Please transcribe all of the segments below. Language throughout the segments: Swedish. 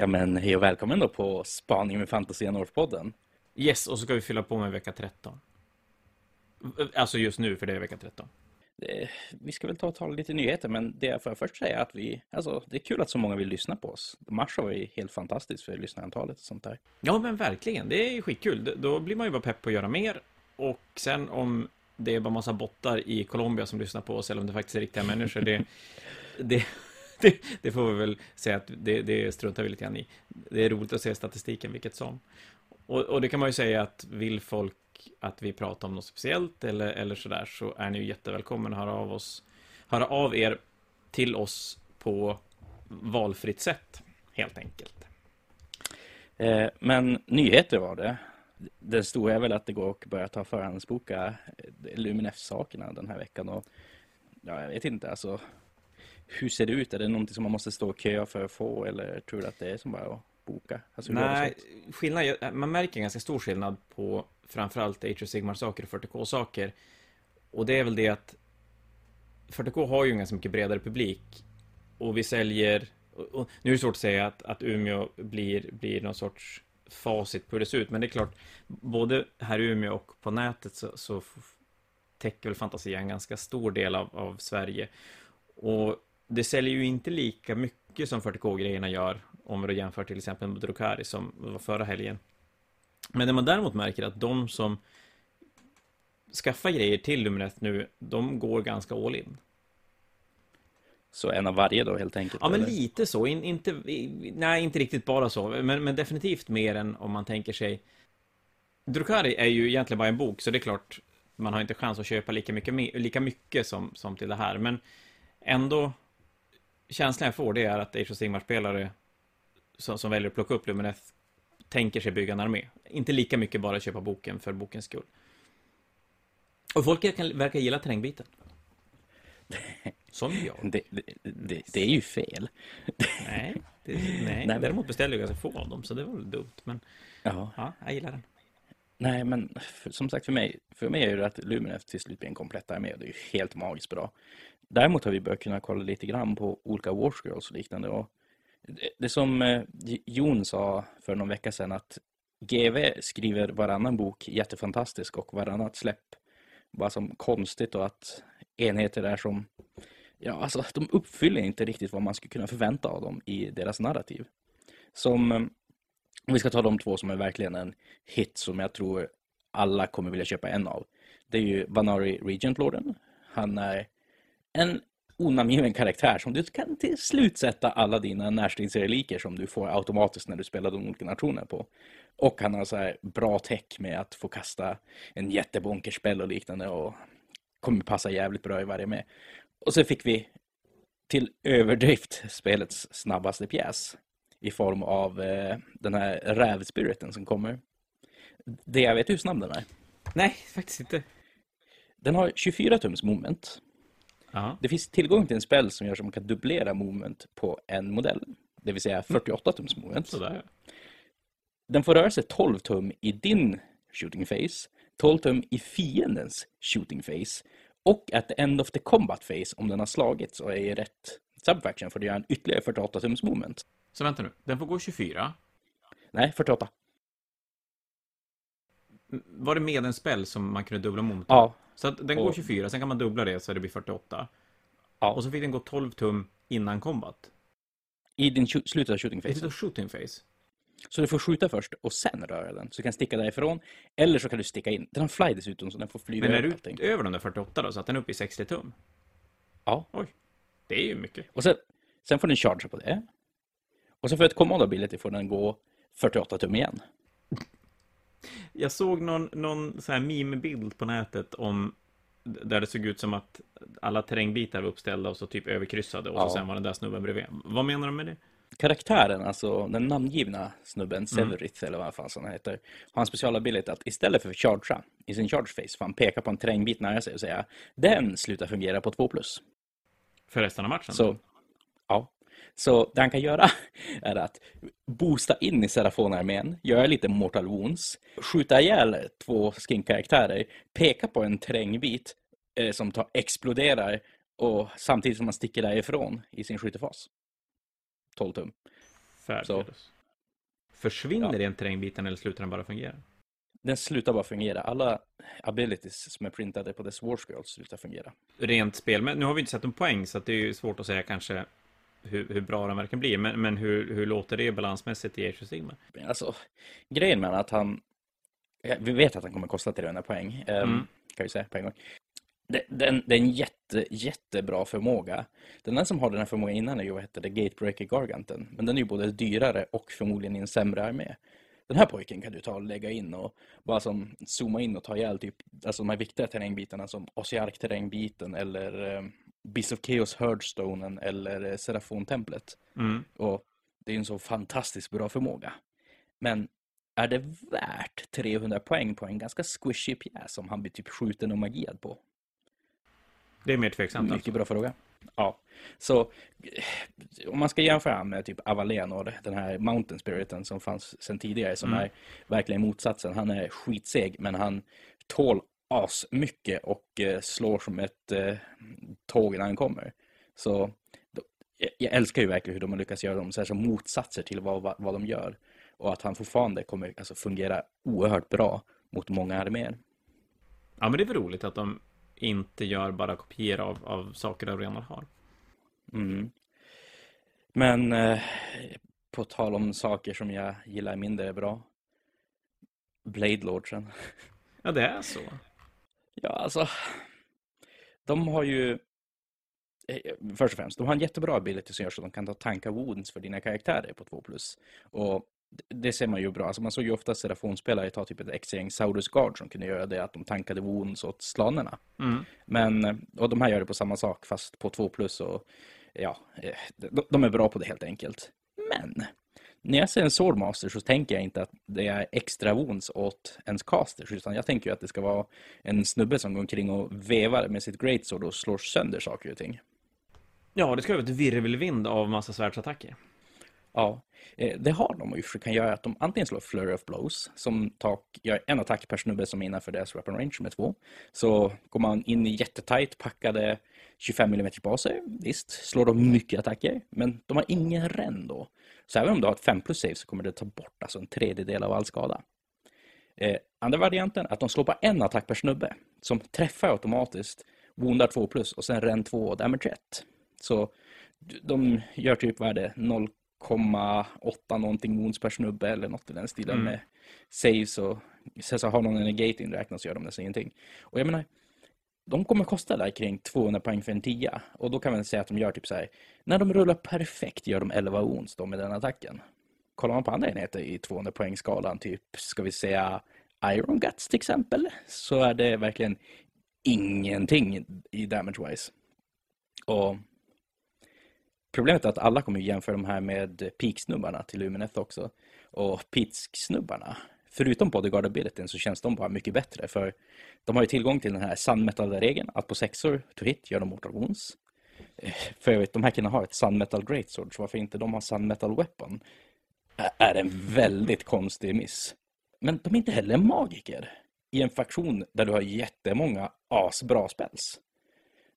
Ja men hej och välkommen då på Spaning med Fantasy North-podden. Yes, och så ska vi fylla på med vecka 13. Alltså just nu, för det är vecka 13. Eh, Vi ska väl ta och tala lite nyheter, men det jag får först säga att vi, alltså det är kul att så många vill lyssna på oss. Mars var ju helt fantastiskt för lyssnarantalet och sånt där. Ja, men verkligen. Det är ju skitkul. Då blir man ju bara pepp på att göra mer. Och sen om det är bara massa bottar i Colombia som lyssnar på oss, eller om det faktiskt är riktiga människor, det, det, det, det får vi väl säga att det, det struntar vi lite grann i. Det är roligt att se statistiken, vilket som. Och, och det kan man ju säga att vill folk att vi pratar om något speciellt eller, eller sådär, så är ni ju jättevälkomna att höra av oss, höra av er till oss på valfritt sätt, helt enkelt. Eh, Men nyheter var det. Den stora är väl att det går att börja ta förhandsboka eh, Luminef-sakerna den här veckan. Och, ja, jag vet inte, alltså. Hur ser det ut? Är det någonting som man måste stå och köa för att få? Eller tror du att det är som bara att boka? Alltså, Nej, skillnad, man märker en ganska stor skillnad på framförallt Age of Sigmar-saker och 40K-saker. Och det är väl det att 40K har ju en ganska mycket bredare publik. Och vi säljer, och, och, nu är det svårt att säga att, att Umeå blir, blir någon sorts facit på hur det ser ut, men det är klart, både här i Umeå och på nätet så, så täcker väl Fantasia en ganska stor del av, av Sverige. Och det säljer ju inte lika mycket som 40K-grejerna gör, om då jämför till exempel med Drukari som var förra helgen. Men det man däremot märker är att de som skaffar grejer till Luminet nu, de går ganska all in. Så en av varje då helt enkelt? Ja, men eller? lite så. In, inte, nej, inte riktigt bara så. Men, men definitivt mer än om man tänker sig... Drukari är ju egentligen bara en bok, så det är klart man har inte chans att köpa lika mycket, lika mycket som, som till det här. Men ändå, känslan jag får det är att Age of Sigmar-spelare som, som väljer att plocka upp Lumineth tänker sig bygga en armé. Inte lika mycket bara köpa boken för bokens skull. Och folk kan, verkar gilla terrängbiten. Som jag. Det, det, det, det är ju fel. Nej, det, nej. men- däremot beställde jag ganska få av dem, så det var väl dumt. Men Ja. ja, jag gillar den. Nej, men för, som sagt för mig, för mig är det att Luminef till slut blir en komplett armé och det är ju helt magiskt bra. Däremot har vi börjat kunna kolla lite grann på olika Warsgirls och liknande. Och det, det som eh, Jon sa för någon vecka sedan att GV skriver varannan bok jättefantastisk och varannat släpp bara som konstigt och att enheter är som, ja alltså de uppfyller inte riktigt vad man skulle kunna förvänta av dem i deras narrativ. Som eh, vi ska ta de två som är verkligen en hit som jag tror alla kommer vilja köpa en av. Det är ju Vanari Regent Lorden. Han är en onamngiven karaktär som du kan till slut sätta alla dina närstridsreliker som du får automatiskt när du spelar de olika nationerna på. Och han har så här bra tech med att få kasta en jättebonkerspel och liknande och kommer passa jävligt bra i varje med. Och så fick vi till överdrift spelets snabbaste pjäs i form av eh, den här rävspiriten som kommer. Det jag vet hur snabb den är. Nej, faktiskt inte. Den har 24 tums moment. Ja. Det finns tillgång till en spel som gör så att man kan dubblera moment på en modell. Det vill säga 48 tums moment. Sådär. Den får röra sig 12 tum i din shooting face, 12 tum i fiendens shooting face och at the end of the combat face om den har slagits och är i rätt subfaction får du göra en ytterligare 48 tums moment. Så vänta nu, den får gå 24. Nej, 48. M- Var det med en spel som man kunde dubbla mot? Ja, Så att den går Och- 24, sen kan man dubbla det så det blir 48. Ja. Och så fick den gå 12 tum innan combat. i din slutet av shooting Det är face. ett shooting face. Så du får skjuta först och sen röra den. Så du kan sticka därifrån. Eller så kan du sticka in. Den har fly dessutom så den får flyga Men är du över de där 48 då, så att den är uppe i 60 tum? Ja. Oj, det är ju mycket. Och sen, sen får den chargea på det. Och sen för ett command ability får den gå 48 tum igen. Jag såg någon, någon så här meme-bild på nätet om där det såg ut som att alla terrängbitar var uppställda och så typ överkryssade och Ja. så sen var den där snubben bredvid. Vad menar de med det? Karaktären, alltså den namngivna snubben, Severith eller vad fan han heter, har en specialability att istället för att chargea i sin charge face får han peka på en terrängbit nära sig och säga den slutar fungera på 2 plus. För resten av matchen? Så. Så det han kan göra är att boosta in i Serafon-armén, göra lite mortal wounds, skjuta ihjäl två skin-karaktärer, peka på en terrängbit eh, som tar, exploderar och samtidigt som man sticker därifrån i sin skyttefas. 12 tum. Fabulous. Försvinner ja. terrängbiten eller slutar den bara fungera? Den slutar bara fungera. Alla abilities som är printade på dess Wars Girls slutar fungera. Rent spel, men nu har vi inte sett en poäng så det är ju svårt att säga kanske hur, hur bra den verkligen blir. Men, men hur, hur låter det balansmässigt i Age of Sigma? Alltså, grejen med att han... Vi vet att han kommer kosta 300 poäng, ehm, mm. kan vi säga på en gång. Det, den, det är en jätte, jättebra förmåga. Den enda som har den här förmågan innan är ju, vad heter det, Gatebreaker Garganten. Men den är ju både dyrare och förmodligen i en sämre armé. Den här pojken kan du ta och lägga in och bara som zooma in och ta ihjäl typ, alltså de här viktiga terrängbitarna som Osiark-terrängbiten eller eh, Beast of Chaos Herdstonen eller eh, Serafon-templet. Mm. Och det är en så fantastiskt bra förmåga. Men är det värt 300 poäng på en ganska squishy pjäs som han blir typ skjuten och magiad på? Det är mer tveksamt. Mycket alltså. bra fråga. Ja, så eh, om man ska jämföra med typ Avalenor, den här Mountain Spiriten som fanns sedan tidigare, som mm. är verkligen motsatsen. Han är skitseg, men han tål as mycket och eh, slår som ett eh, tåg när han kommer. Så då, jag älskar ju verkligen hur de har lyckats göra dem så här som motsatser till vad, vad, vad de gör. Och att han fortfarande kommer alltså, fungera oerhört bra mot många arméer. Ja, men det är väl roligt att de inte gör bara kopior av, av saker de redan har. Mm. Men eh, på tal om saker som jag gillar mindre bra. Blade Lordsen. Ja, det är så. Ja, alltså. De har ju eh, först och främst, de har en jättebra ability som gör så att de kan ta tankar wounds för dina karaktärer på 2+. Och det ser man ju bra. Alltså man såg ju ofta Serafonspelare ta typ ett extra Saurus Guard som kunde göra det att de tankade wounds åt slanerna. Mm. Men, och de här gör det på samma sak fast på 2 plus och ja, eh, de är bra på det helt enkelt. Men när jag ser en Swordmaster så tänker jag inte att det är extra wounds åt ens casters utan jag tänker ju att det ska vara en snubbe som går omkring och vevar med sitt greatsword och slår sönder saker och ting. Ja, det ska vara ett virvelvind av massa svärdsattacker. Ja, eh, det har de och kan göra att de antingen slår Flurry of Blows som tak, gör en attack per snubbe som är innanför deras weapon range med två. Så går man in i jättetajt packade 25 mm baser, visst, slår de mycket attacker, men de har ingen REN då. Så även om du har ett 5 plus save så kommer det ta bort alltså en tredjedel av all skada. Eh, andra varianten är att de slår bara en attack per snubbe som träffar automatiskt, woundar 2 plus och sen REN 2 och damage 1. Så de gör typ värde 0, 0,8 någonting wounds per snubbe eller något i den stilen mm. med saves och sen så har någon en negate inräknat så gör de nästan ingenting. Och jag menar, de kommer kosta där kring 200 poäng för en 10 och då kan man säga att de gör typ så här, när de rullar perfekt gör de 11 wounds då med den attacken. Kollar man på andra enheter i 200 poängskalan, typ ska vi säga Iron Guts till exempel, så är det verkligen ingenting i damage-wise. Och Problemet är att alla kommer jämföra de här med peak-snubbarna till Lumineth också. Och Pitsk-snubbarna, förutom bodyguard abilityn så känns de bara mycket bättre. För de har ju tillgång till den här sunmetal-regeln, att på sexor to hit gör de mortal wounds. Eh, för för övrigt, de här killarna har ett sunmetal greatsword, så varför inte de har sunmetal weapon är en väldigt konstig miss. Men de är inte heller magiker i en faktion där du har jättemånga asbra spells.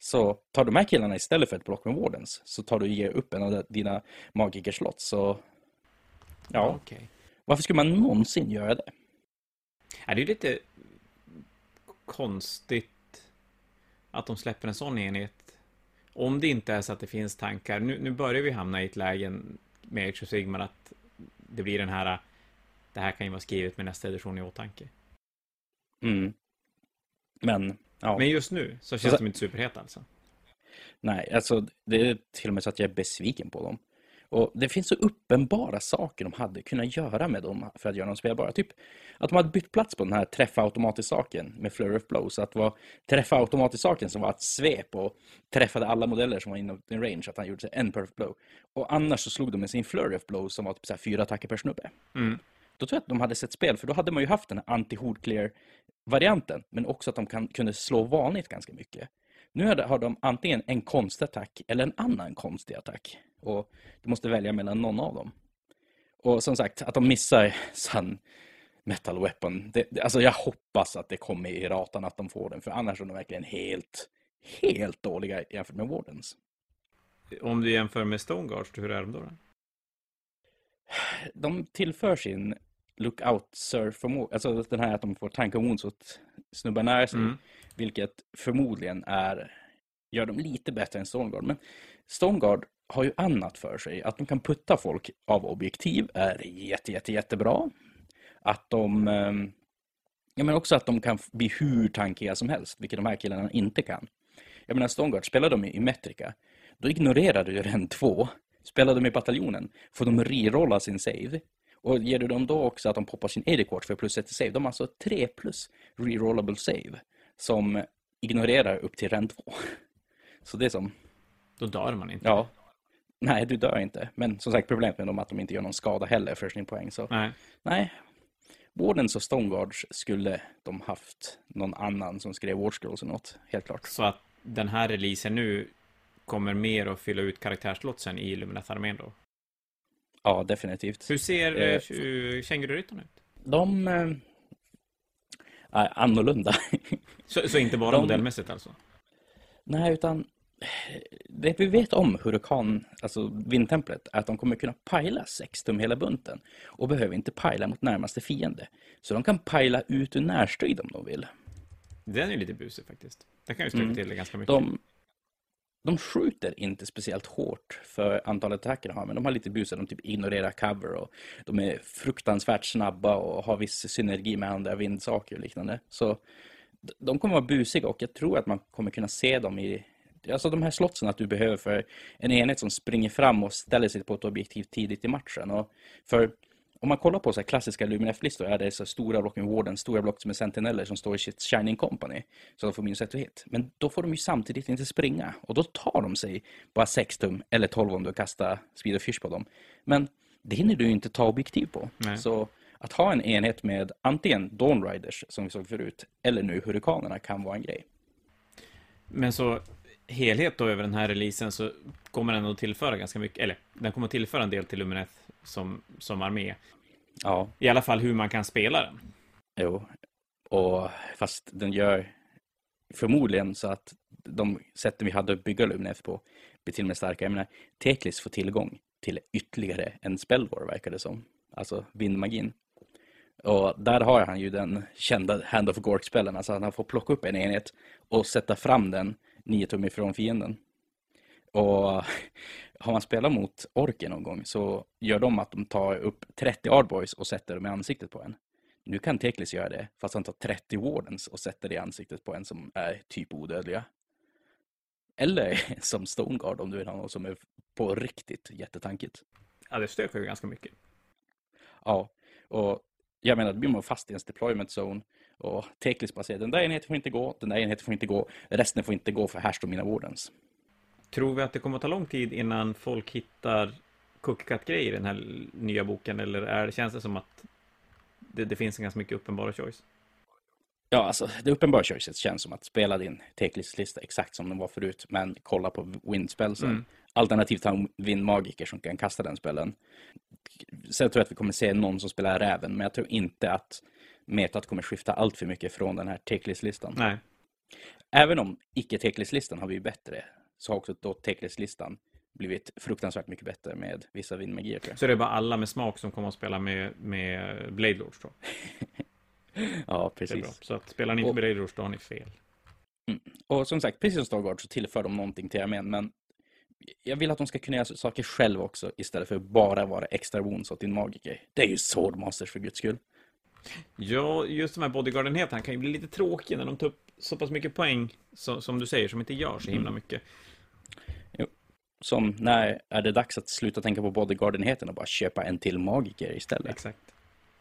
Så tar du här killarna istället för ett block med Wardens så tar du och ger upp en av dina magikerslott. Så ja, okay. varför skulle man någonsin göra det? Är det är lite konstigt att de släpper en sån enhet. Om det inte är så att det finns tankar. Nu, nu börjar vi hamna i ett läge med Age of Sigmar att det blir den här det här kan ju vara skrivet med nästa edition i åtanke. Mm. Men Ja. Men just nu så känns så, de inte superheta alltså. Nej, alltså det är till och med så att jag är besviken på dem. Och det finns så uppenbara saker de hade kunnat göra med dem för att göra dem spelbara. Typ att de hade bytt plats på den här träffa automatiskt-saken med Flurry of Blows. Att det var träffa automatiskt-saken som var ett svep och träffade alla modeller som var inom din range. Att han gjorde en perfect blow. Och annars så slog de med sin Flurry of Blows som var typ så fyra attacker per snubbe. Mm. Då tror jag att de hade sett spel, för då hade man ju haft den här anti-hood varianten, men också att de kan, kunde slå vanligt ganska mycket. Nu har de antingen en konstig attack eller en annan konstig attack. Och du måste välja mellan någon av dem. Och som sagt, att de missar Sun Metal Weapon. Det, alltså jag hoppas att det kommer i ratan att de får den, för annars är de verkligen helt, helt dåliga jämfört med Wardens. Om du jämför med Stoneguards, hur är de då? de tillför sin lookout surf förmåga, alltså den här att de får tanka wounds åt snubbar nära sig, Mm. vilket förmodligen är, gör dem lite bättre än Stormguard. Men Stormguard har ju annat för sig. Att de kan putta folk av objektiv är jätte, jätte, jättebra. Att de, ehm, ja men också att de kan bli hur tankiga som helst, vilket de här killarna inte kan. Jag menar Stormguard, spelar de i Metrica, då ignorerar du ju den två. Spelar de i bataljonen, får de rerolla sin save. Och ger du dem då också att de poppar sin AD-kort för plus ett i save, de har alltså 3 plus rerollable save som ignorerar upp till ren 2. Så det är som, Då dör man inte. ja, nej du dör inte. Men som sagt problemet med dem är att de inte gör någon skada heller för sin poäng. Så Nej. nej, Wardens och Stoneguards skulle de haft någon annan som skrev Ward Scrolls eller något, helt klart. Så att den här releasen nu kommer mer att fylla ut karaktärslotsen i Illuminat-armén då. Ja, definitivt. Hur ser Eh, eh, Känguru-ryttarna ut? De eh, är annorlunda. Så, så inte bara De- modellmässigt alltså? Nej, utan det vi vet om Hurakan, alltså vindtemplet, är att de kommer kunna pajla 6 tum hela bunten och behöver inte pajla mot närmaste fiende. Så de kan pajla ut ur närstrid om de vill. Den är lite busig faktiskt. Det kan ju sträcka Mm. till det ganska mycket. De, de skjuter inte speciellt hårt för antalet attacker de har, men de har lite busar. De typ ignorerar cover och de är fruktansvärt snabba och har viss synergi med andra vindsaker och liknande. Så de kommer vara busiga och jag tror att man kommer kunna se dem i Alltså de här slotsen att du behöver för en enhet som springer fram och ställer sig på ett objektiv tidigt i matchen. Och för om man kollar på så klassiska Luminef-listor är det så stora med Warden, stora block med Sentineller som står i sitt Shining Company. Så de får minus ett hit. Men då får de ju samtidigt inte springa. Och då tar de sig bara 6 tum eller 12 om du kastar Speed of Fish på dem. Men det hinner du ju inte ta objektiv på. Nej. Så att ha en enhet med antingen Dawn Riders som vi såg förut, eller nu Hurrikanerna kan vara en grej. Men så helhet då över den här releasen så kommer den att tillföra ganska mycket, eller den kommer att tillföra en del till Lumineth som, som armé. Ja, I alla fall hur man kan spela den. Jo, och fast den gör förmodligen så att de sätten vi hade att bygga Luminef på blir till och med starkare. Jag menar, Teklis får tillgång till ytterligare en spellvår verkar det som. Alltså vindmagin. Och där har han ju den kända Hand of Gork-spellen, alltså att han får plocka upp en enhet och sätta fram den nio tum ifrån fienden. Och har man spelat mot orker någon gång så gör de att de tar upp 30 Ardboys och sätter dem i ansiktet på en. Nu kan Teklis göra det, fast han tar 30 Wardens och sätter det i ansiktet på en som är typ odödliga. Eller som Stoneguard om du vill ha någon som är på riktigt jättetankigt. Ja, det stökar ju ganska mycket. Ja, och jag menar, då blir man fast i ens deployment zone och Teklis bara säger den där enheten får inte gå, den där enheten får inte gå, resten får inte gå för här står mina Wardens. Tror vi att det kommer att ta lång tid innan folk hittar cookie cut-grejer i den här nya boken? Eller är, det- känns det som att det, det finns en ganska mycket uppenbara choice? Ja, alltså det uppenbara choicet känns som att spela din Teklis-lista exakt som den var förut, men kolla på windspelsen. Mm. Alternativt ha en vindmagiker som kan kasta den spelen. Sen tror jag att vi kommer se någon som spelar räven, men jag tror inte att metat kommer skifta allt för mycket från den här Teklis-listan. Nej. Även om icke Teklis-listan har blivit bättre, så har också då Teklis-listan blivit fruktansvärt mycket bättre med vissa vindmagier. Så det är bara alla med smak som kommer att spela med, med Blade Lords då? Ja, precis. Så att spelar ni inte Och- Blade Lords då har ni fel. Och som sagt, precis som Stargard så tillför de någonting till armén, men jag vill att de ska kunna göra saker själv också, istället för att bara vara extra wounds åt din magiker. Det är ju Swordmasters för guds skull. Ja, just de här bodyguardenheterna kan ju bli lite tråkiga när de tar upp så pass mycket poäng, så, som du säger, som inte gör så himla Mm. Som när är det dags att sluta tänka på bodyguardenheten och bara köpa en till magiker istället? Exakt.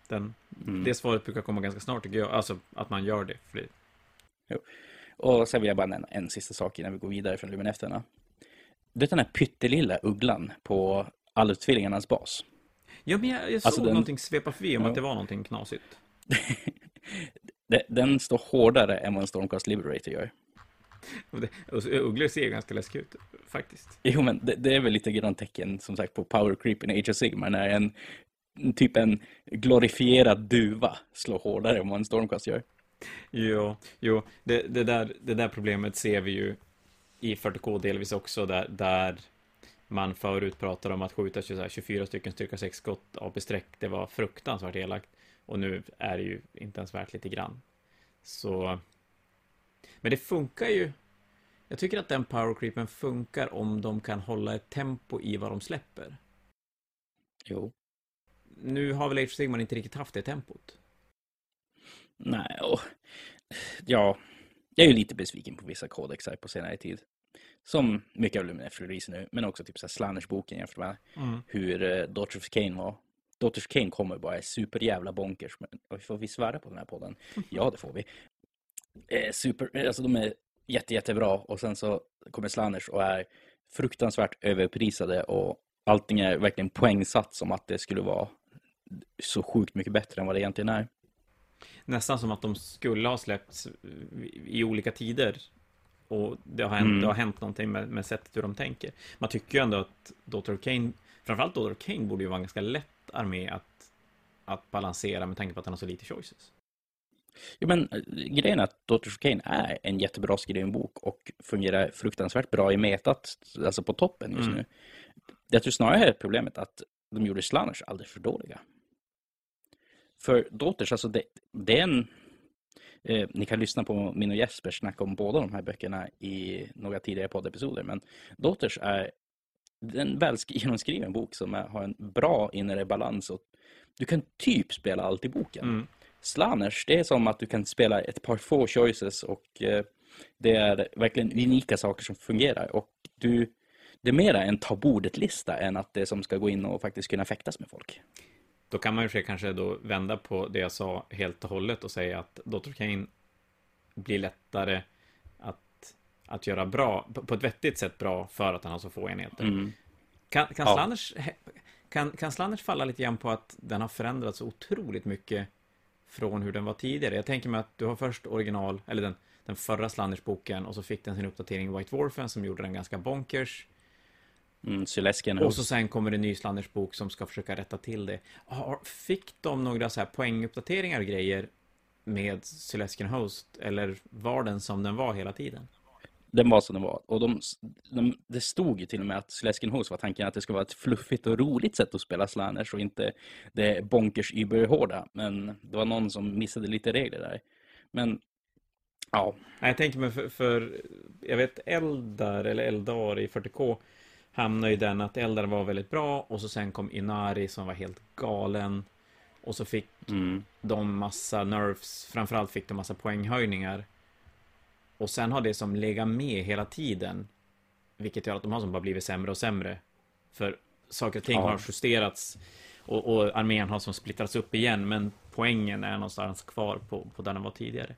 Den, Mm. Det svaret brukar komma ganska snart tycker jag, alltså att man gör det. För det Och sen vill jag bara nämna en sista sak innan vi går vidare från Luminefterna. Du vet den här pyttelilla ugglan på Alutvillingarnas bas? Ja, men jag, jag såg Alltså, den- någonting svepa förbi om Ja. att det var någonting knasigt. De- Den står hårdare än vad en Stormcast Liberator gör. ugglor ser ju ganska läskiga ut, faktiskt. Jo, men det, det är väl lite grann tecken som sagt på power creep i Age of Sigma när en typ en glorifierad duva slår hårdare än vad en Stormcast gör. Jo, jo det, det, där, det där problemet ser vi ju i 40K delvis också, där, där man förut pratade om att skjuta 24 stycken styrka 6 skott AP-streck, det var fruktansvärt elakt. Och nu är det ju inte ens värt lite grann. Så... Men det funkar ju. Jag tycker att den powercreepen funkar om de kan hålla ett tempo i vad de släpper. Jo. Nu har väl Age of Sigmar inte riktigt haft det tempot. Nej, och... Ja, jag är ju lite besviken på vissa kodexar på senare tid. Som mycket av Luminef release nu, men också typ så Slanners-boken jämfört med mm. hur uh, Daughters of Kane var. Daughters of Kane kommer bara är superjävla bonkers. Men, och får vi svära på den här podden? Ja, det får vi. Super, alltså de är jätte, jättebra och sen så kommer Slanners och är fruktansvärt överprisade och allting är verkligen poängsatt som att det skulle vara så sjukt mycket bättre än vad det egentligen är. Nästan som att de skulle ha släppts i olika tider och det har hänt, mm. det har hänt någonting med, med sättet hur de tänker. Man tycker ju ändå att of Kane, framförallt of Kane borde ju vara en ganska lätt armé att, att balansera med tanke på att den har så lite choices. Jo, men eh, grejen är att Daughter of Kane är en jättebra skriven bok och fungerar fruktansvärt bra i metat, alltså på toppen just mm. nu. Jag tror snarare är problemet att de gjorde Slanners alldeles för dåliga. För Daughters, alltså det, det är en Eh, ni kan lyssna på min och Jespers snack om båda de här böckerna i några tidigare poddepisoder. Men Daughters är en väl genomskriven bok som är, har en bra inre balans. Och du kan typ spela allt i boken. Mm. Slanners, det är som att du kan spela ett par få choices och eh, det är verkligen unika saker som fungerar. Och du, det är mera en ta bordet-lista än att det som ska gå in och faktiskt kunna fäktas med folk. Då kan man ju kanske då vända på det jag sa helt och hållet och säga att Dr. Kane blir lättare att, att göra bra, på ett vettigt sätt bra för att han har så få enheter. Mm. Kan, kan, ja. Slanners, kan, kan Slanners falla lite grann på att den har förändrats så otroligt mycket från hur den var tidigare? Jag tänker mig att du har först original, eller den, den förra Slanners-boken och så fick den sin uppdatering i White Warfen som gjorde den ganska bonkers. Mm, och så sen kommer det en ny Slanders bok som ska försöka rätta till det. Fick de några så här poänguppdateringar och grejer med Sylesken Host? Eller var den som den var hela tiden? Den var som den var. Och de, de, det stod ju till och med att Sylesken Host var tanken att det skulle vara ett fluffigt och roligt sätt att spela Slanners och inte det bonkers überhårda. Men det var någon som missade lite regler där. Men ja. Jag tänker mig för, för jag vet Eldar eller Eldar i 40K hamnade i den att Eldar var väldigt bra och så sen kom Inari som var helt galen. Och så fick mm. de massa nerfs, framförallt fick de massa poänghöjningar. Och sen har det som legat med hela tiden, vilket gör att de har som bara blivit sämre och sämre. För saker och ting ja. har justerats och, och, armén har som splittrats upp igen, men poängen är någonstans kvar på, på där den var tidigare.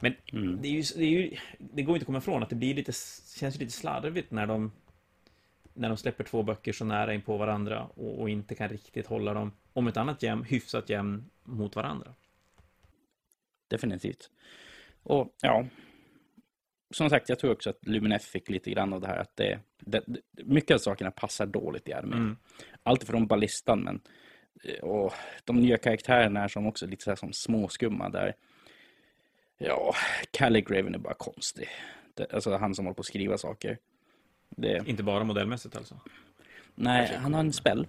Men mm. det, är ju, det, är ju, det går inte att komma ifrån att det blir lite, känns lite slarvigt när de när de släpper två böcker så nära in på varandra och, och inte kan riktigt hålla dem, om ett annat jämn, hyfsat jämn mot varandra. Definitivt. Och ja, som sagt, jag tror också att Luminef fick lite grann av det här att det, det, mycket av sakerna passar dåligt i armén. Mm. Allt från ballistan, men och de nya karaktärerna är som också lite så här som småskumma där. Ja, Calligraven är bara konstig. Det, alltså han som håller på att skriva saker. Det... Inte bara modellmässigt alltså? Nej, han har en spell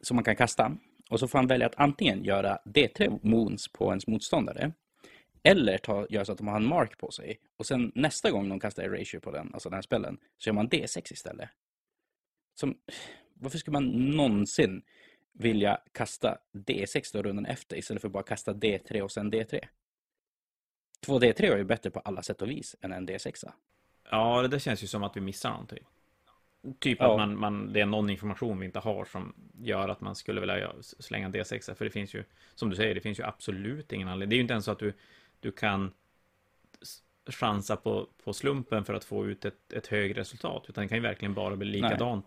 som man kan kasta. Och så får han välja att antingen göra D3 moons på ens motståndare. Eller ta, göra så att de har en mark på sig. Och sen nästa gång de kastar erasure på den, alltså den här spellen, så gör man D6 istället. Som, varför skulle man någonsin vilja kasta D6 då rundan efter istället för bara kasta D3 och sen D3? 2D3 är ju bättre på alla sätt och vis än en D6. Ja, det där känns ju som att vi missar någonting. Typ ja. att man, man, det är någon information vi inte har som gör att man skulle vilja slänga en D6. För det finns ju, som du säger, det finns ju absolut ingen anledning. Det är ju inte ens så att du, du kan chansa på, på slumpen för att få ut ett, ett högre resultat. Utan det kan ju verkligen bara bli likadant.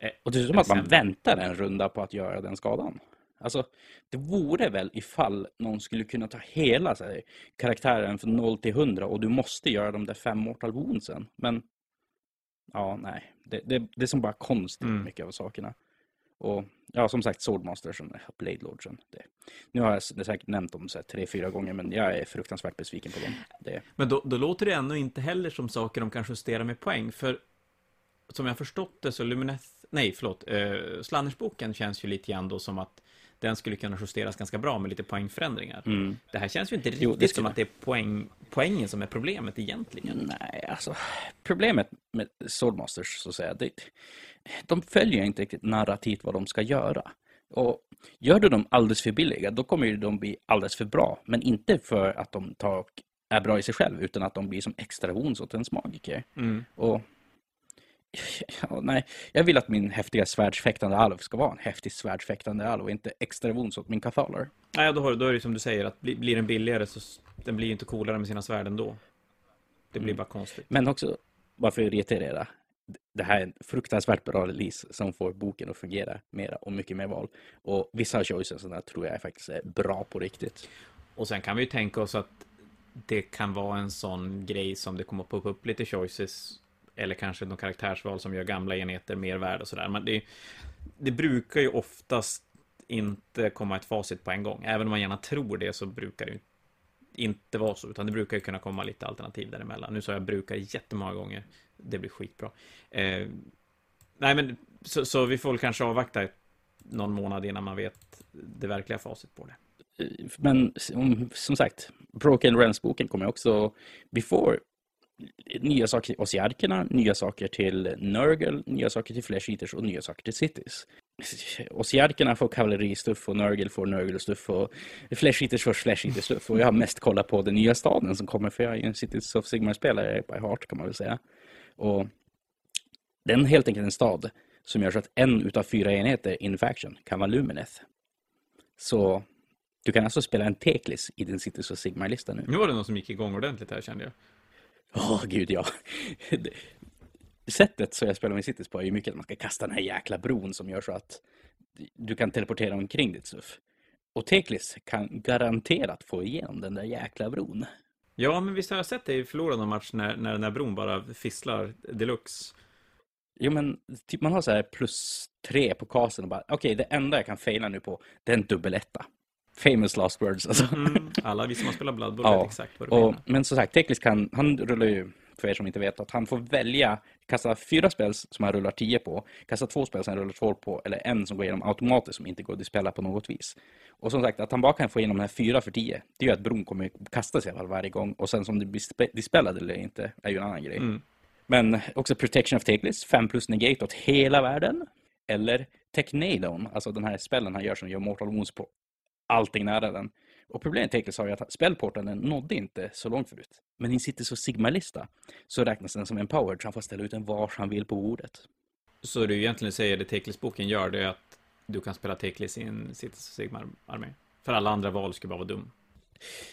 Nej. Och det är som att man väntar en runda på att göra den skadan. Alltså, det vore väl ifall någon skulle kunna ta hela här, karaktären från 0 till 100 och du måste göra de där fem mortal woundsen. Men, ja, nej. Det, det, det är som bara konstigt mm. mycket av sakerna. Och ja, som sagt, Swordmastersen, Blade Lordsen. Det. Nu har jag det säkert nämnt dem så här, tre, fyra gånger, men jag är fruktansvärt besviken på dem. Det. Men då, då låter det ännu inte heller som saker de kan justera med poäng, för som jag förstått det så Lumineth, nej förlåt, eh, uh, Slannersboken känns ju lite grann då som att den skulle kunna justeras ganska bra med lite poängförändringar. Mm. Det här känns ju inte riktigt Jo, som att det är poäng, poängen som är problemet egentligen. Nej, alltså problemet med Swordmasters så att säga, det, de följer inte riktigt narrativt vad de ska göra. Och gör du dem alldeles för billiga, då kommer de bli alldeles för bra. Men inte för att de tar, är bra i sig själv, utan att de blir som extra wounds åt ens magiker. Mm. Och ja, nej, jag vill att min häftiga svärdsfäktande alv ska vara en häftig svärdsfäktande alv och inte extra wounds åt min kathaler. Nej, då, har, då är det som du säger, att bli, blir den billigare så den blir ju inte coolare med sina svärd ändå. Det blir Mm. bara konstigt. Men också, varför reiterera? Det här är en fruktansvärt bra release som får boken att fungera mera och mycket mer val. Och vissa av choicesarna tror jag faktiskt är bra på riktigt. Och sen kan vi ju tänka oss att det kan vara en sån grej som det kommer att poppa upp lite choices eller kanske de karaktärsval som gör gamla enheter mer värda och sådär. Men det, det brukar ju oftast inte komma ett facit på en gång. Även om man gärna tror det så brukar det ju inte vara så, utan det brukar ju kunna komma lite alternativ däremellan. Nu sa jag brukar jättemånga gånger. Det blir skitbra. Eh, nej, men så, så vi får väl kanske avvakta någon månad innan man vet det verkliga facit på det. Men som, sagt, Broken Rens-boken kommer också... Vi får nya saker till Ossiarkerna, nya saker till Nurgle, nya saker till Flesh Eaters och nya saker till Cities. Ossiarkerna får kavalleristuff och Nurgle får Nurgle-stuff och Flesh Eaters får Flesh Eaters-stuff. Och jag har mest kollat på den nya staden som kommer, för jag är en Cities of Sigmar-spelare by heart kan man väl säga. Och den är helt enkelt en stad som gör så att en utav fyra enheter in faction kan vara Lumineth. Så du kan alltså spela en Teklis i din Cities of Sigmar-lista nu. Nu var det någon som gick igång ordentligt här kände jag. Åh, gud ja. Sättet som jag spelar med Cities på är ju mycket att man ska kasta den här jäkla bron som gör så att du kan teleportera omkring ditt stuff. Och Teklis kan garanterat få igenom den där jäkla bron. Ja, men visst har jag sett det i förlorad någon match när, när den här bron bara fisslar deluxe. Jo, men typ man har så här plus tre på casten och bara, okej, det enda jag kan faila nu på, det är en dubbeletta. Famous last words alltså. Mm, alla vi som har spelat Blood Bowl Ja, vet exakt vad du Och, menar. men som sagt, Teklis kan, han rullar ju, för er som inte vet, att han får välja, kasta fyra spel som han rullar 10 på, kasta två spel som han rullar 12 på, eller en som går igenom automatiskt som inte går att dispella på något vis. Och som sagt, att han bara kan få igenom den här fyra för 10, det gör att bron kommer kasta sig i alla fall varje gång, och sen som det blir spe- dispellad eller inte, är ju en annan grej. Mm. Men också Protection of Teklis, 5 plus negate åt hela världen. Eller Technadon, alltså den här spellen han gör som gör Mortal Wounds på allting nära den. Och problemet Teklis har ju att spellporten den nådde inte så långt förut. Men i sitter så Sigma-lista så räknas den som empowered så han får ställa ut den vars han vill på bordet. Så du egentligen säger det Teklis-boken gör, det är att du kan spela Teklis i en Cities Sigmar-armé. För alla andra val skulle bara vara dum.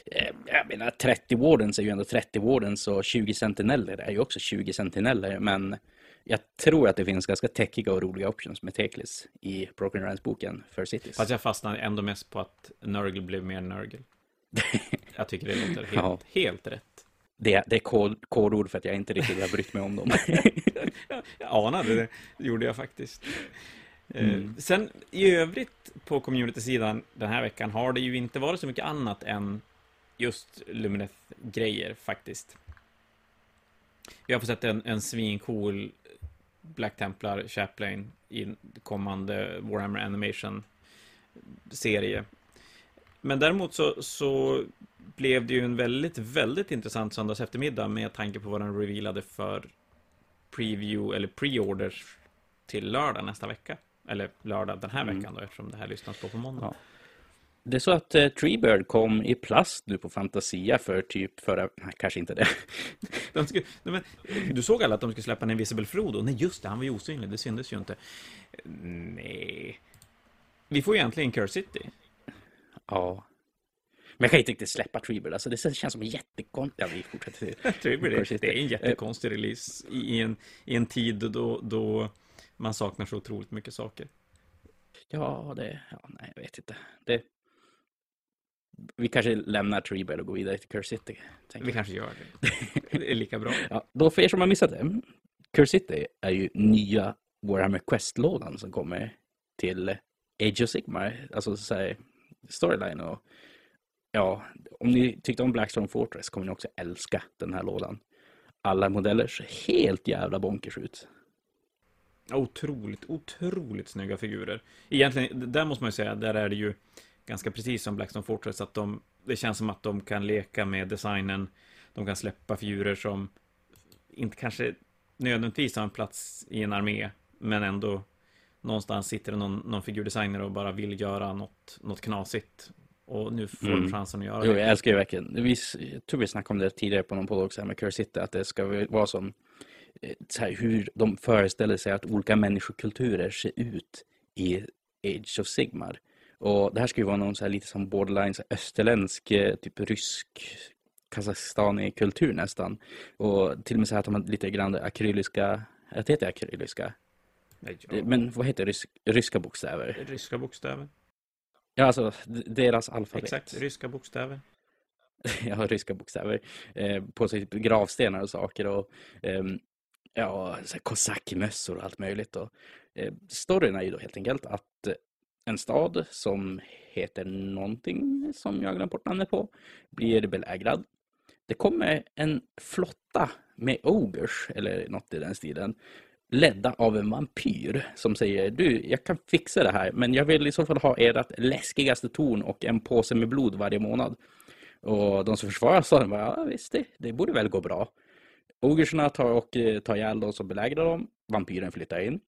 Eh, Jag menar 30 Wardens är ju ändå 30 Wardens och 20 Sentineller är ju också 20 Sentineller. Men jag tror att det finns ganska täckiga och roliga options med Teklis i Broken Rands-boken för Cities. Fast jag fastnar ändå mest på att Nurgle blev mer Nurgle. Jag tycker det låter helt, Ja. helt rätt. Det, det är kod, kodord för att jag inte riktigt har brytt mig om dem. Jag anade det, det gjorde jag faktiskt. Eh, Mm. Sen i övrigt på community-sidan den här veckan har det ju inte varit så mycket annat än just Lumineth-grejer faktiskt. Vi har fått sett en, en svincool Black Templar Chaplain i kommande Warhammer Animation-serie. Men däremot så, så blev det ju en väldigt, väldigt intressant söndags eftermiddag med tanke på vad den revealade för preview eller pre-orders till lördag nästa vecka. Eller lördag den här Mm. veckan då, eftersom det här lyssnas på på måndag. Ja. Det är så att eh, Treebird kom i plast nu på Fantasia för typ förra, nej, kanske inte det. De skulle, nej, men, du såg alla att de skulle släppa en Invisible Frodo? Nej, just det, han var ju osynlig, det syntes ju inte. Nej. Vi får ju egentligen Curse City. Ja. Men jag kan inte riktigt släppa Treebird, alltså det känns som en jättekonstigt... Ja, vi fortsätter. Det är, det är en jättekonstig release i i en, i en tid då, då man saknar så otroligt mycket saker. Ja, det... Ja, nej, jag vet inte. Det... Vi kanske lämnar Treebird och går vidare till Curse City. Vi kanske gör det. Det är lika bra. Ja, då för er som har missat det. Curse City är ju nya Warhammer Quest-lådan som kommer till Age of Sigmar. Alltså så här, storyline och ja, om ni tyckte om Blackstone Fortress kommer ni också älska den här lådan. Alla modeller ser helt jävla bonkers ut. Otroligt, otroligt snygga figurer. Egentligen, där måste man ju säga, där är det ju ganska precis som Blackstone Fortress, att de, det känns som att de kan leka med designen, de kan släppa figurer som inte kanske nödvändigtvis har en plats i en armé, men ändå någonstans sitter det någon, någon figurdesigner och bara vill göra något, något knasigt. Och nu får mm. de chansen att göra jo, det. Jag älskar ju verkligen, vi, jag tror vi snackade om det tidigare på någon podd också, med Curse City, att det ska vara som eh, så här, hur de föreställer sig att olika människokulturer ser ut i Age of Sigmar. Och det här ska ju vara någon så här lite som borderline så österländsk, eh, typ rysk Kazakstan-kultur nästan. Och till och med så här att de har lite grann akryliska, det heter akryliska? Nej, ja. Men vad heter rysk, ryska bokstäver? Ryska bokstäver. Ja, alltså deras alfabet. Exakt, ryska bokstäver. ja, ryska bokstäver. Eh, på sig typ gravstenar och saker och eh, ja, kosackmössor och allt möjligt. Och, eh, storyn är ju då helt enkelt att en stad som heter någonting som jag glömt bort namnet på blir belägrad. Det kommer en flotta med ogers eller något i den stilen ledda av en vampyr som säger du, jag kan fixa det här men jag vill i så fall ha ert läskigaste torn och en påse med blod varje månad. Och de som försvarar staden bara, ja visst det, det borde väl gå bra. Ogersarna tar och eh, tar ihjäl de som belägrar dem, vampyren flyttar in.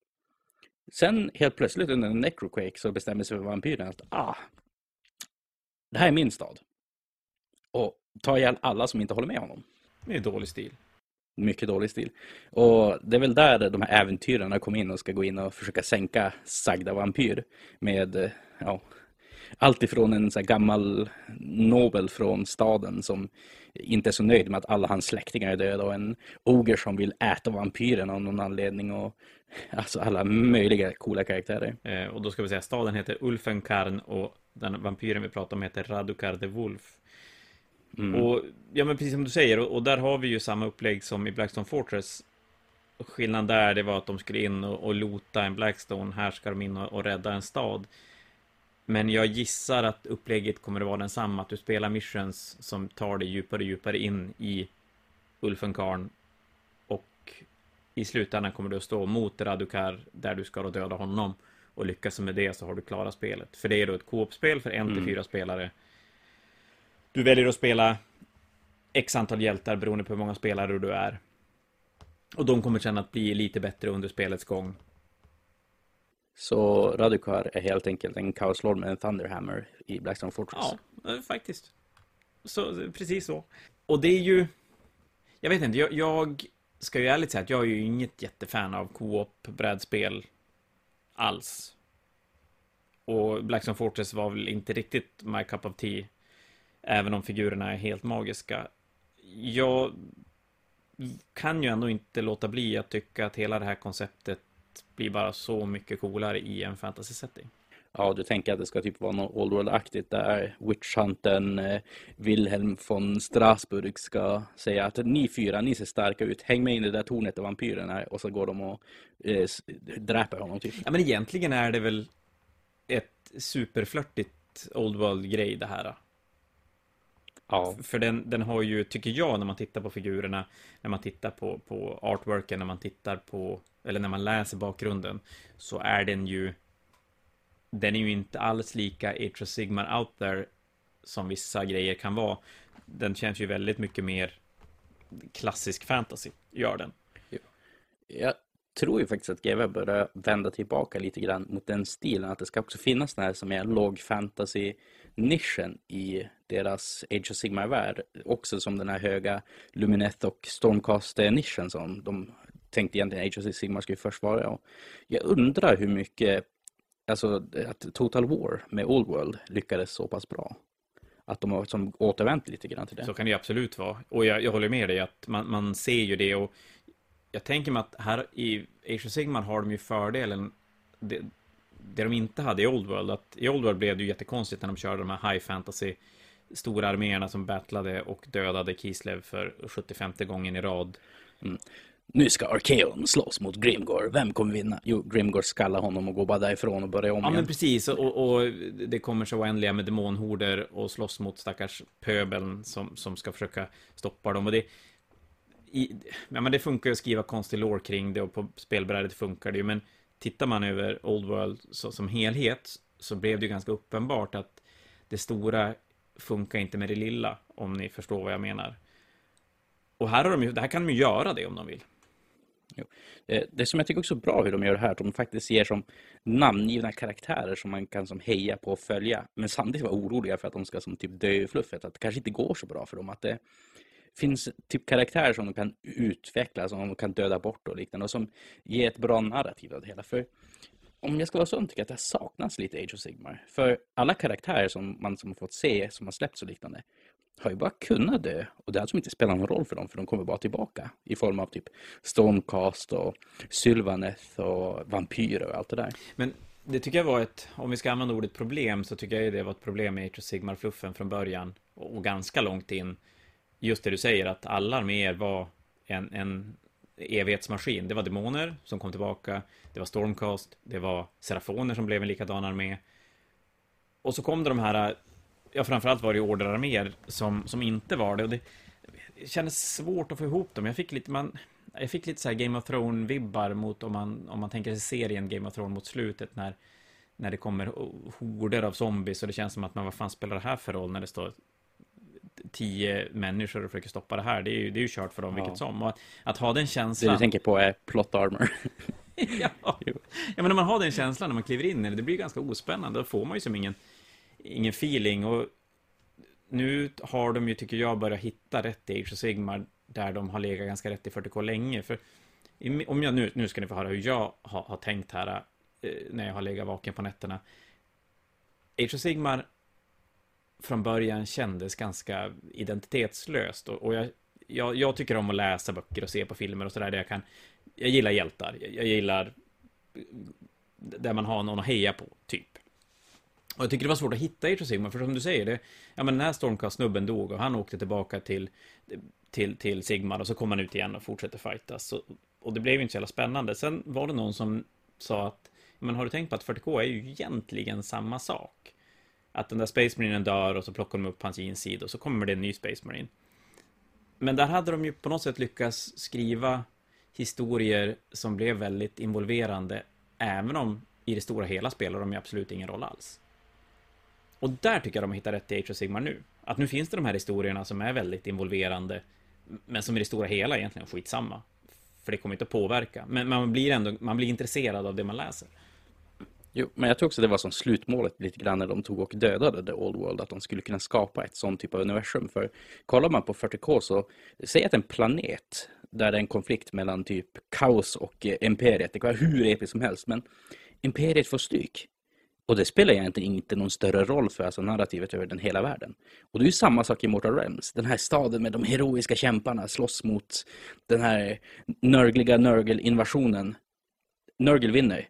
Sen helt plötsligt under en necroquake så bestämmer sig vampyren att ah, det här är min stad. Och tar ihjäl alla som inte håller med honom. Det är dålig stil. Mycket dålig stil. Och det är väl där de här äventyrarna kommer in och ska gå in och försöka sänka sagda vampyr. Med, ja, allt ifrån en så gammal nobel från staden som inte är så nöjd med att alla hans släktingar är döda och en oger som vill äta vampyren av någon anledning och alltså alla möjliga coola karaktärer. Eh, och då ska vi säga staden heter Ulfenkarn och den vampyren vi pratar om heter Radukar de Wolf. Mm. Och ja, men precis som du säger, och, och, där har vi ju samma upplägg som i Blackstone Fortress. Skillnaden där, det var att de skulle in och, och lota en Blackstone. Här ska de in och, och rädda en stad. Men jag gissar att upplägget kommer att vara densamma, att du spelar missions som tar dig djupare och djupare in i Ulfenkarn. Och i slutändan kommer du att stå mot Radukar, där du ska döda honom. Och lyckas med det så har du klarat spelet. För det är då ett co-op-spel för en till mm. fyra spelare. Du väljer att spela X antal hjältar beroende på hur många spelare du är. Och de kommer sen att bli lite bättre under spelets gång. Så Radukar är helt enkelt en Chaos Lord med en Thunderhammer i Blackstone Fortress. Ja, eh, faktiskt. Så, precis så. Och det är ju... Jag vet inte, jag, jag ska ju ärligt säga att jag är ju inget jättefan av co-op brädspel alls. Och Blackstone Fortress var väl inte riktigt my cup of tea. Även om figurerna är helt magiska. Jag kan ju ändå inte låta bli att tycka att hela det här konceptet blir bara så mycket coolare i en fantasy-setting. Ja, du tänker att det ska typ vara något Old World-aktigt där Witchhunten eh, Wilhelm von Strasburg ska säga att ni fyra, ni ser starka ut, häng med in i det där tornet där vampyren är och så går de och eh, dräper honom typ. Ja, men egentligen är det väl ett superflörtigt Old World-grej det här. Ja. För den, den har ju, tycker jag, när man tittar på figurerna, när man tittar på, på artworken, när man tittar på, eller när man läser bakgrunden, så är den ju, den är ju inte alls lika Atra of Sigmar out there som vissa grejer kan vara. Den känns ju väldigt mycket mer klassisk fantasy, gör den. Jag tror ju faktiskt att GW börjar vända tillbaka lite grann mot den stilen, att det ska också finnas den här som är låg fantasy nischen i deras Age of Sigmar-värld. Också som den här höga Lumineth och Stormcast-nischen som de tänkte egentligen Age of Sigmar skulle först vara. Jag undrar hur mycket, alltså att Total War med Old World lyckades så pass bra. Att de har som återvänt lite grann till det. Så kan det absolut vara. Och jag, jag håller med dig att man, man ser ju det och jag tänker mig att här i Age of Sigmar har de ju fördelen det, det de inte hade i Old World, att i Old World blev det ju jättekonstigt när de körde de här high fantasy stora arméerna som battlade och dödade Kislev för 75 gången i rad. Mm. Nu ska Arkeon slåss mot Grimgor. Vem kommer vinna? Jo, Grimgor skallar honom och går bara därifrån och börjar om Ja, igen. men precis. Och, och, det kommer så oändliga med demonhorder och slåss mot stackars pöbeln som, som ska försöka stoppa dem. Och det, i, ja, men det funkar ju att skriva konstig lore kring det och på spelbrädet funkar det ju, men tittar man över Old World så, som helhet så blev det ju ganska uppenbart att det stora funkar inte med det lilla, om ni förstår vad jag menar. Och här, har de ju, här kan de ju göra det om de vill. Jo. Det, eh, det som jag tycker också är bra hur de gör det här, att de faktiskt ger som namngivna karaktärer som man kan som heja på och följa, men samtidigt vara oroliga för att de ska som typ dö i fluffet, att det kanske inte går så bra för dem, att det finns typ karaktärer som de kan utveckla, som de kan döda bort och liknande, och som ger ett bra narrativ av det hela. För om jag ska vara sån tycker jag att det saknas lite Age of Sigmar. För alla karaktärer som man som fått se, som har släppts och liknande, har ju bara kunnat dö. Och det har alltså inte spelat någon roll för dem, för de kommer bara tillbaka. I form av typ Stormcast och Sylvaneth och vampyrer och allt det där. Men det tycker jag var ett, om vi ska använda ordet problem, så tycker jag det var ett problem med Age of Sigmar-fluffen från början. Och ganska långt in. Just det du säger, att alla arméer var en, en evighetsmaskin. Det var demoner som kom tillbaka, det var Stormcast, det var Serafoner som blev en likadan armé. Och så kom det de här, ja framförallt var det orderarméer som, som inte var det. Och det, kändes svårt att få ihop dem. Jag fick lite, man, jag fick lite så Game of Thrones-vibbar mot om man, om man tänker sig serien Game of Thrones mot slutet när, när det kommer horder av zombies och det känns som att man, vad fan spelar det här för roll när det står tio människor och försöker stoppa det här. Det är ju, det är ju kört för dem ja. vilket som. Och att, att, ha den känslan. Det du tänker på är plot armor. ja. ja, men om man har den känslan när man kliver in i det, det blir ganska ospännande. Då får man ju som ingen, ingen feeling. Och nu har de ju, tycker jag, börjat hitta rätt i Age of Sigmar där de har legat ganska rätt i 40K länge. För om jag nu, nu ska ni få höra hur jag har, har tänkt här eh, när jag har legat vaken på nätterna. Age of Sigmar från början kändes ganska identitetslöst. Och, och jag, jag, jag, tycker om att läsa böcker och se på filmer och sådär där jag kan... Jag gillar hjältar. Jag, jag gillar där man har någon att heja på, typ. Och jag tycker det var svårt att hitta Age of Sigmar, för som du säger, det, ja men den här Stormcast-snubben dog och han åkte tillbaka till, till, till Sigmar och så kom han ut igen och fortsätter fightas. Och, och det blev ju inte så jävla spännande. Sen var det någon som sa att, men har du tänkt på att 40K är ju egentligen samma sak? Att den där Space Marinen dör och så plockar de upp hans insida och så kommer det en ny Space Marine. Men där hade de ju på något sätt lyckats skriva historier som blev väldigt involverande, även om i det stora hela spelar de ju absolut ingen roll alls. Och där tycker jag de hittar rätt i Age of Sigmar nu. Att nu finns det de här historierna som är väldigt involverande, men som i det stora hela egentligen skitsamma. För det kommer inte att påverka. Men man blir ändå, man blir intresserad av det man läser. Jo, men jag tror också det var som slutmålet lite grann när de tog och dödade The Old World, att de skulle kunna skapa ett sånt typ av universum. För kollar man på 40K så, säg att en planet där det är en konflikt mellan typ kaos och eh, imperiet, det kan vara hur episkt som helst, men imperiet får stryk. Och det spelar egentligen inte någon större roll för alltså narrativet över den hela världen. Och det är ju samma sak i Mortal Realms. Den här staden med de heroiska kämparna slåss mot den här nörgliga Nörgel-invasionen. Nörgel vinner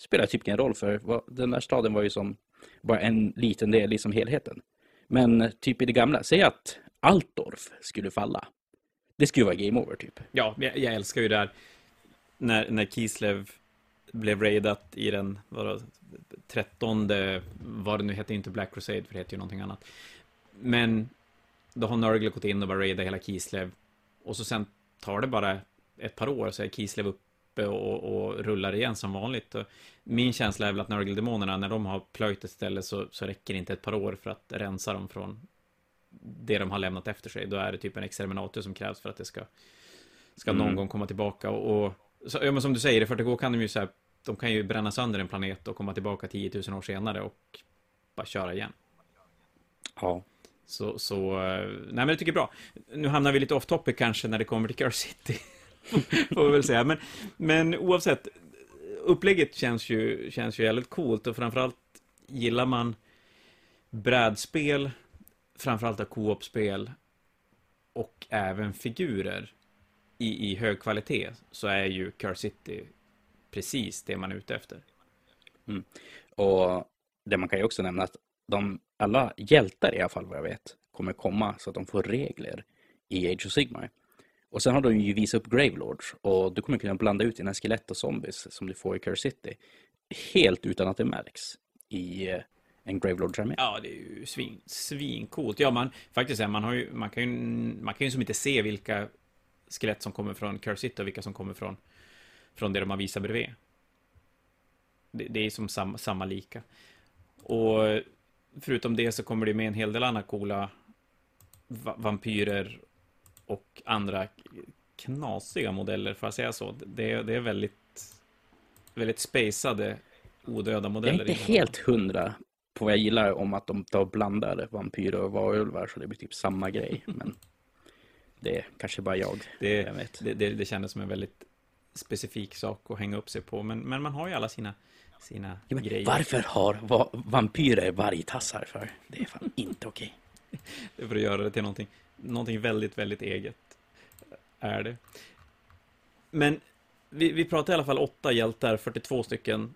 spelar typ ingen roll för den där staden var ju som bara en liten del i som helheten. Men typ i det gamla, säg att Altdorf skulle falla. Det skulle vara game over typ. Ja, jag, jag älskar ju det här. när, när Kislev blev raidat i den vadå, trettonde, vad det nu heter, inte Black Crusade, för det heter ju någonting annat. Men då har Nurgle gått in och bara raidat hela Kislev. Och så sen tar det bara ett par år så är Kislev upp uppe och, och, rullar igen som vanligt. Och min känsla är väl att Nörgeldemonerna, när de har plöjt ett ställe så, så räcker det inte ett par år för att rensa dem från det de har lämnat efter sig. Då är det typ en exterminator som krävs för att det ska, ska mm. någon gång komma tillbaka. Och, och så, ja, men som du säger, i 40K kan de ju så här, de kan ju bränna sönder en planet och komma tillbaka 10 000 år senare och bara köra igen. Ja. Så, så, eh, nej men det tycker jag är bra. Nu hamnar vi lite off topic kanske när det kommer till Curse City. Får vi väl säga. Men, men oavsett, upplägget känns ju, känns ju jävligt coolt och framförallt gillar man brädspel, framförallt co-op-spel och även figurer i, i hög kvalitet så är ju Car City precis det man är ute efter. Mm. Och det man kan ju också nämna att de, alla hjältar i alla fall vad jag vet kommer komma så att de får regler i Age of Sigmar. Och sen har de ju visat upp Gravelords och du kommer kunna blanda ut dina skelett och zombies som du får i Curse City. Helt utan att det märks i eh, en Gravelords-armé. Ja, det är ju svin, svincoolt. Ja, man faktiskt, man, har ju, man kan ju, man kan ju som inte se vilka skelett som kommer från Curse City och vilka som kommer från, från det de har visat bredvid. Det, det är som samma, samma lika. Och förutom det så kommer det med en hel del andra coola va vampyrer och andra knasiga modeller, får jag säga så. Det, det är väldigt, väldigt spacade odöda modeller. Jag är inte helt hundra på vad jag gillar om att de tar blandar vampyrer och varulvar så det blir typ samma grej. Men det är kanske bara jag. Det, jag. Det, det, det kändes som en väldigt specifik sak att hänga upp sig på. Men, men man har ju alla sina, sina ja, grejer. Varför har va vampyrer vargtassar för? Det är fan inte okej. Det är för att göra det till någonting, någonting väldigt, väldigt eget. Är det. Men vi, vi pratar i alla fall åtta hjältar, 42 stycken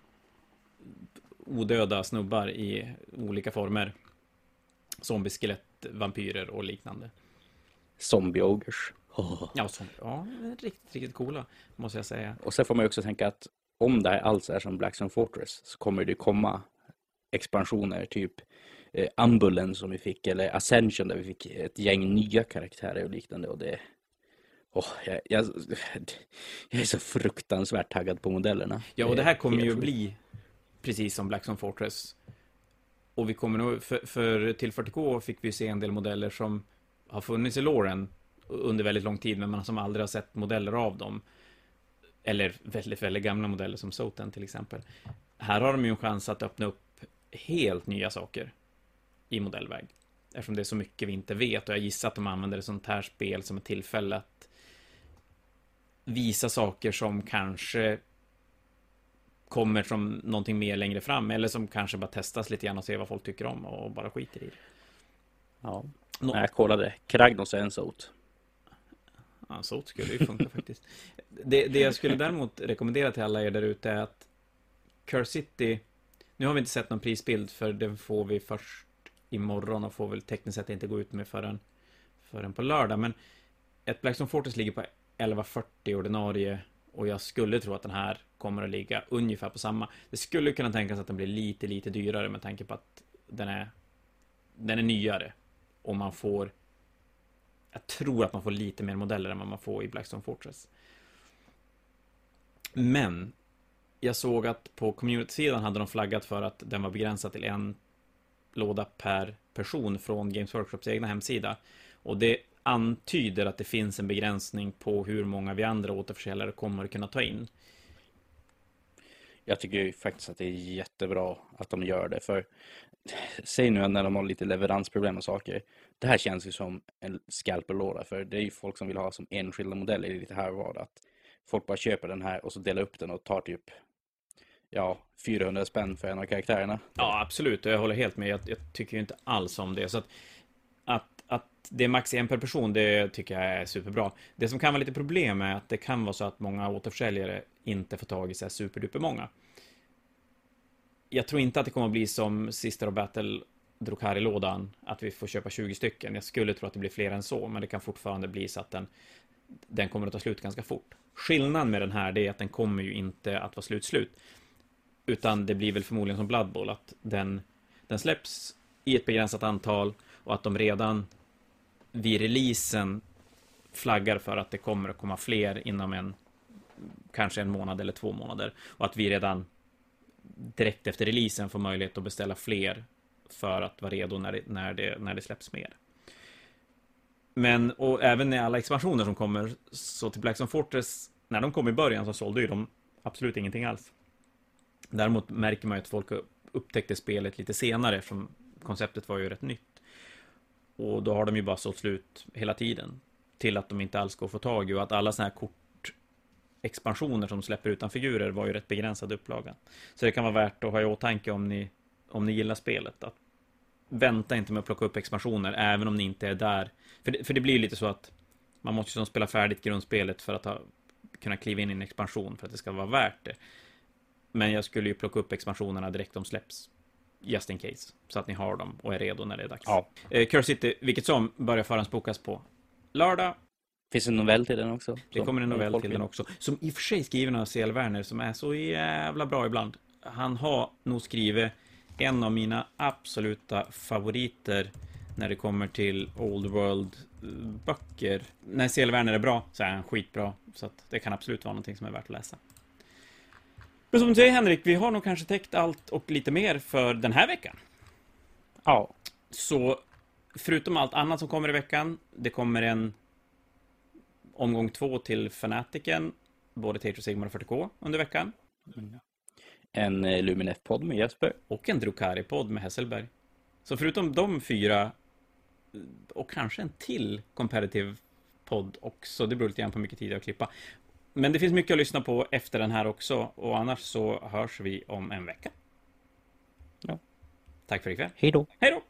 odöda snubbar i olika former. Zombie, skelett, vampyrer och liknande. Zombie-ogers. Oh. Ja, som, ja, riktigt, riktigt coola, måste jag säga. Och sen får man ju också tänka att om det här alls är som Blackstone Fortress så kommer det komma expansioner, typ eh, Ambulance som vi fick, eller Ascension där vi fick ett gäng nya karaktärer och liknande. Och det, oh, jag, jag, jag är så fruktansvärt taggad på modellerna. Ja, och det här kommer ju bli precis som Blackstone Fortress. Och vi kommer nog, för, för till 40K fick vi se en del modeller som har funnits i låren under väldigt lång tid, men man som aldrig har sett modeller av dem. Eller väldigt, väldigt gamla modeller som Soten till exempel. Här har de ju en chans att öppna upp helt nya saker i modellväg. Eftersom det är så mycket vi inte vet och jag gissar att de använder ett sånt här spel som ett tillfälle att visa saker som kanske kommer som någonting mer längre fram eller som kanske bara testas lite grann och ser vad folk tycker om och bara skiter i det. Ja, Nå jag kollade. Kragnos är en sot. Ja, sot skulle ju funka faktiskt. Det, det jag skulle däremot rekommendera till alla er där ute är att Curse City, nu har vi inte sett någon prisbild för den får vi först imorgon och får väl tekniskt sett inte gå ut med förrän, förrän på lördag. Men ett Blackstone Fortress ligger på 1140 ordinarie och jag skulle tro att den här kommer att ligga ungefär på samma. Det skulle kunna tänkas att den blir lite, lite dyrare med tanke på att den är, den är nyare. Och man får, jag tror att man får lite mer modeller än vad man får i Blackstone Fortress. Men, jag såg att på community-sidan hade de flaggat för att den var begränsad till en låda per person från Games Workshops egna hemsida. Och det antyder att det finns en begränsning på hur många vi andra återförsäljare kommer att kunna ta in. Jag tycker ju faktiskt att det är jättebra att de gör det. För säg nu när de har lite leveransproblem och saker. Det här känns ju som en scalper För det är ju folk som vill ha som enskilda modeller lite här och var. Att folk bara köper den här och så delar upp den och tar typ ja, 400 spänn för en av karaktärerna. Ja, absolut. Jag håller helt med. Jag, jag tycker ju inte alls om det. Så att, att att det är max en per person, det tycker jag är superbra. Det som kan vara lite problem är att det kan vara så att många återförsäljare inte får tag i så här superduper många. Jag tror inte att det kommer att bli som Sister of Battle drog här i lådan, att vi får köpa 20 stycken. Jag skulle tro att det blir fler än så, men det kan fortfarande bli så att den, den kommer att ta slut ganska fort. Skillnaden med den här, är att den kommer ju inte att vara slut-slut. Utan det blir väl förmodligen som Blood Bowl, att den, den släpps i ett begränsat antal och att de redan vid releasen flaggar för att det kommer att komma fler inom en kanske en månad eller två månader. Och att vi redan direkt efter releasen får möjlighet att beställa fler för att vara redo när det, när det, när det släpps mer. Men, och även i alla expansioner som kommer, så till Blackstone Fortress, när de kom i början så sålde ju de absolut ingenting alls. Däremot märker man ju att folk upptäckte spelet lite senare, eftersom konceptet var ju rätt nytt. Och då har de ju bara sålt slut hela tiden. Till att de inte alls går att få tag i och att alla sådana här kort kortexpansioner som släpper utan figurer var ju rätt begränsad upplaga. Så det kan vara värt att ha i åtanke om ni, om ni gillar spelet. Att vänta inte med att plocka upp expansioner, även om ni inte är där. För det, för det blir lite så att man måste ju spela färdigt grundspelet för att ha, kunna kliva in i en expansion för att det ska vara värt det. Men jag skulle ju plocka upp expansionerna direkt de släpps just in case. Så att ni har dem och är redo när det är dags. Ja. Eh, Curse City, vilket som, börjar förhandsbokas på lördag. Finns det en novell till den också? Det kommer en novell till den också. Som i och för sig skriven av C.L. Werner, som är så jävla bra ibland. Han har nog skrivit en av mina absoluta favoriter när det kommer till Old World böcker. När C.L. Werner är bra så är han skitbra. Så att det kan absolut vara någonting som är värt att läsa. Men som du säger Henrik, vi har nog kanske täckt allt och lite mer för den här veckan. Ja. Så förutom allt annat som kommer i veckan, det kommer en omgång två till Fanatiken, både of Sigmar och 40K under veckan. En eh, Luminef-podd med Jesper. Och en Drukari-podd med Hesselberg. Så förutom de fyra, och kanske en till competitive podd också, det beror lite grann på hur mycket tid jag klippa. Men det finns mycket att lyssna på efter den här också, och annars så hörs vi om en vecka. Ja. Tack för ikväll. Hej då. Hej då!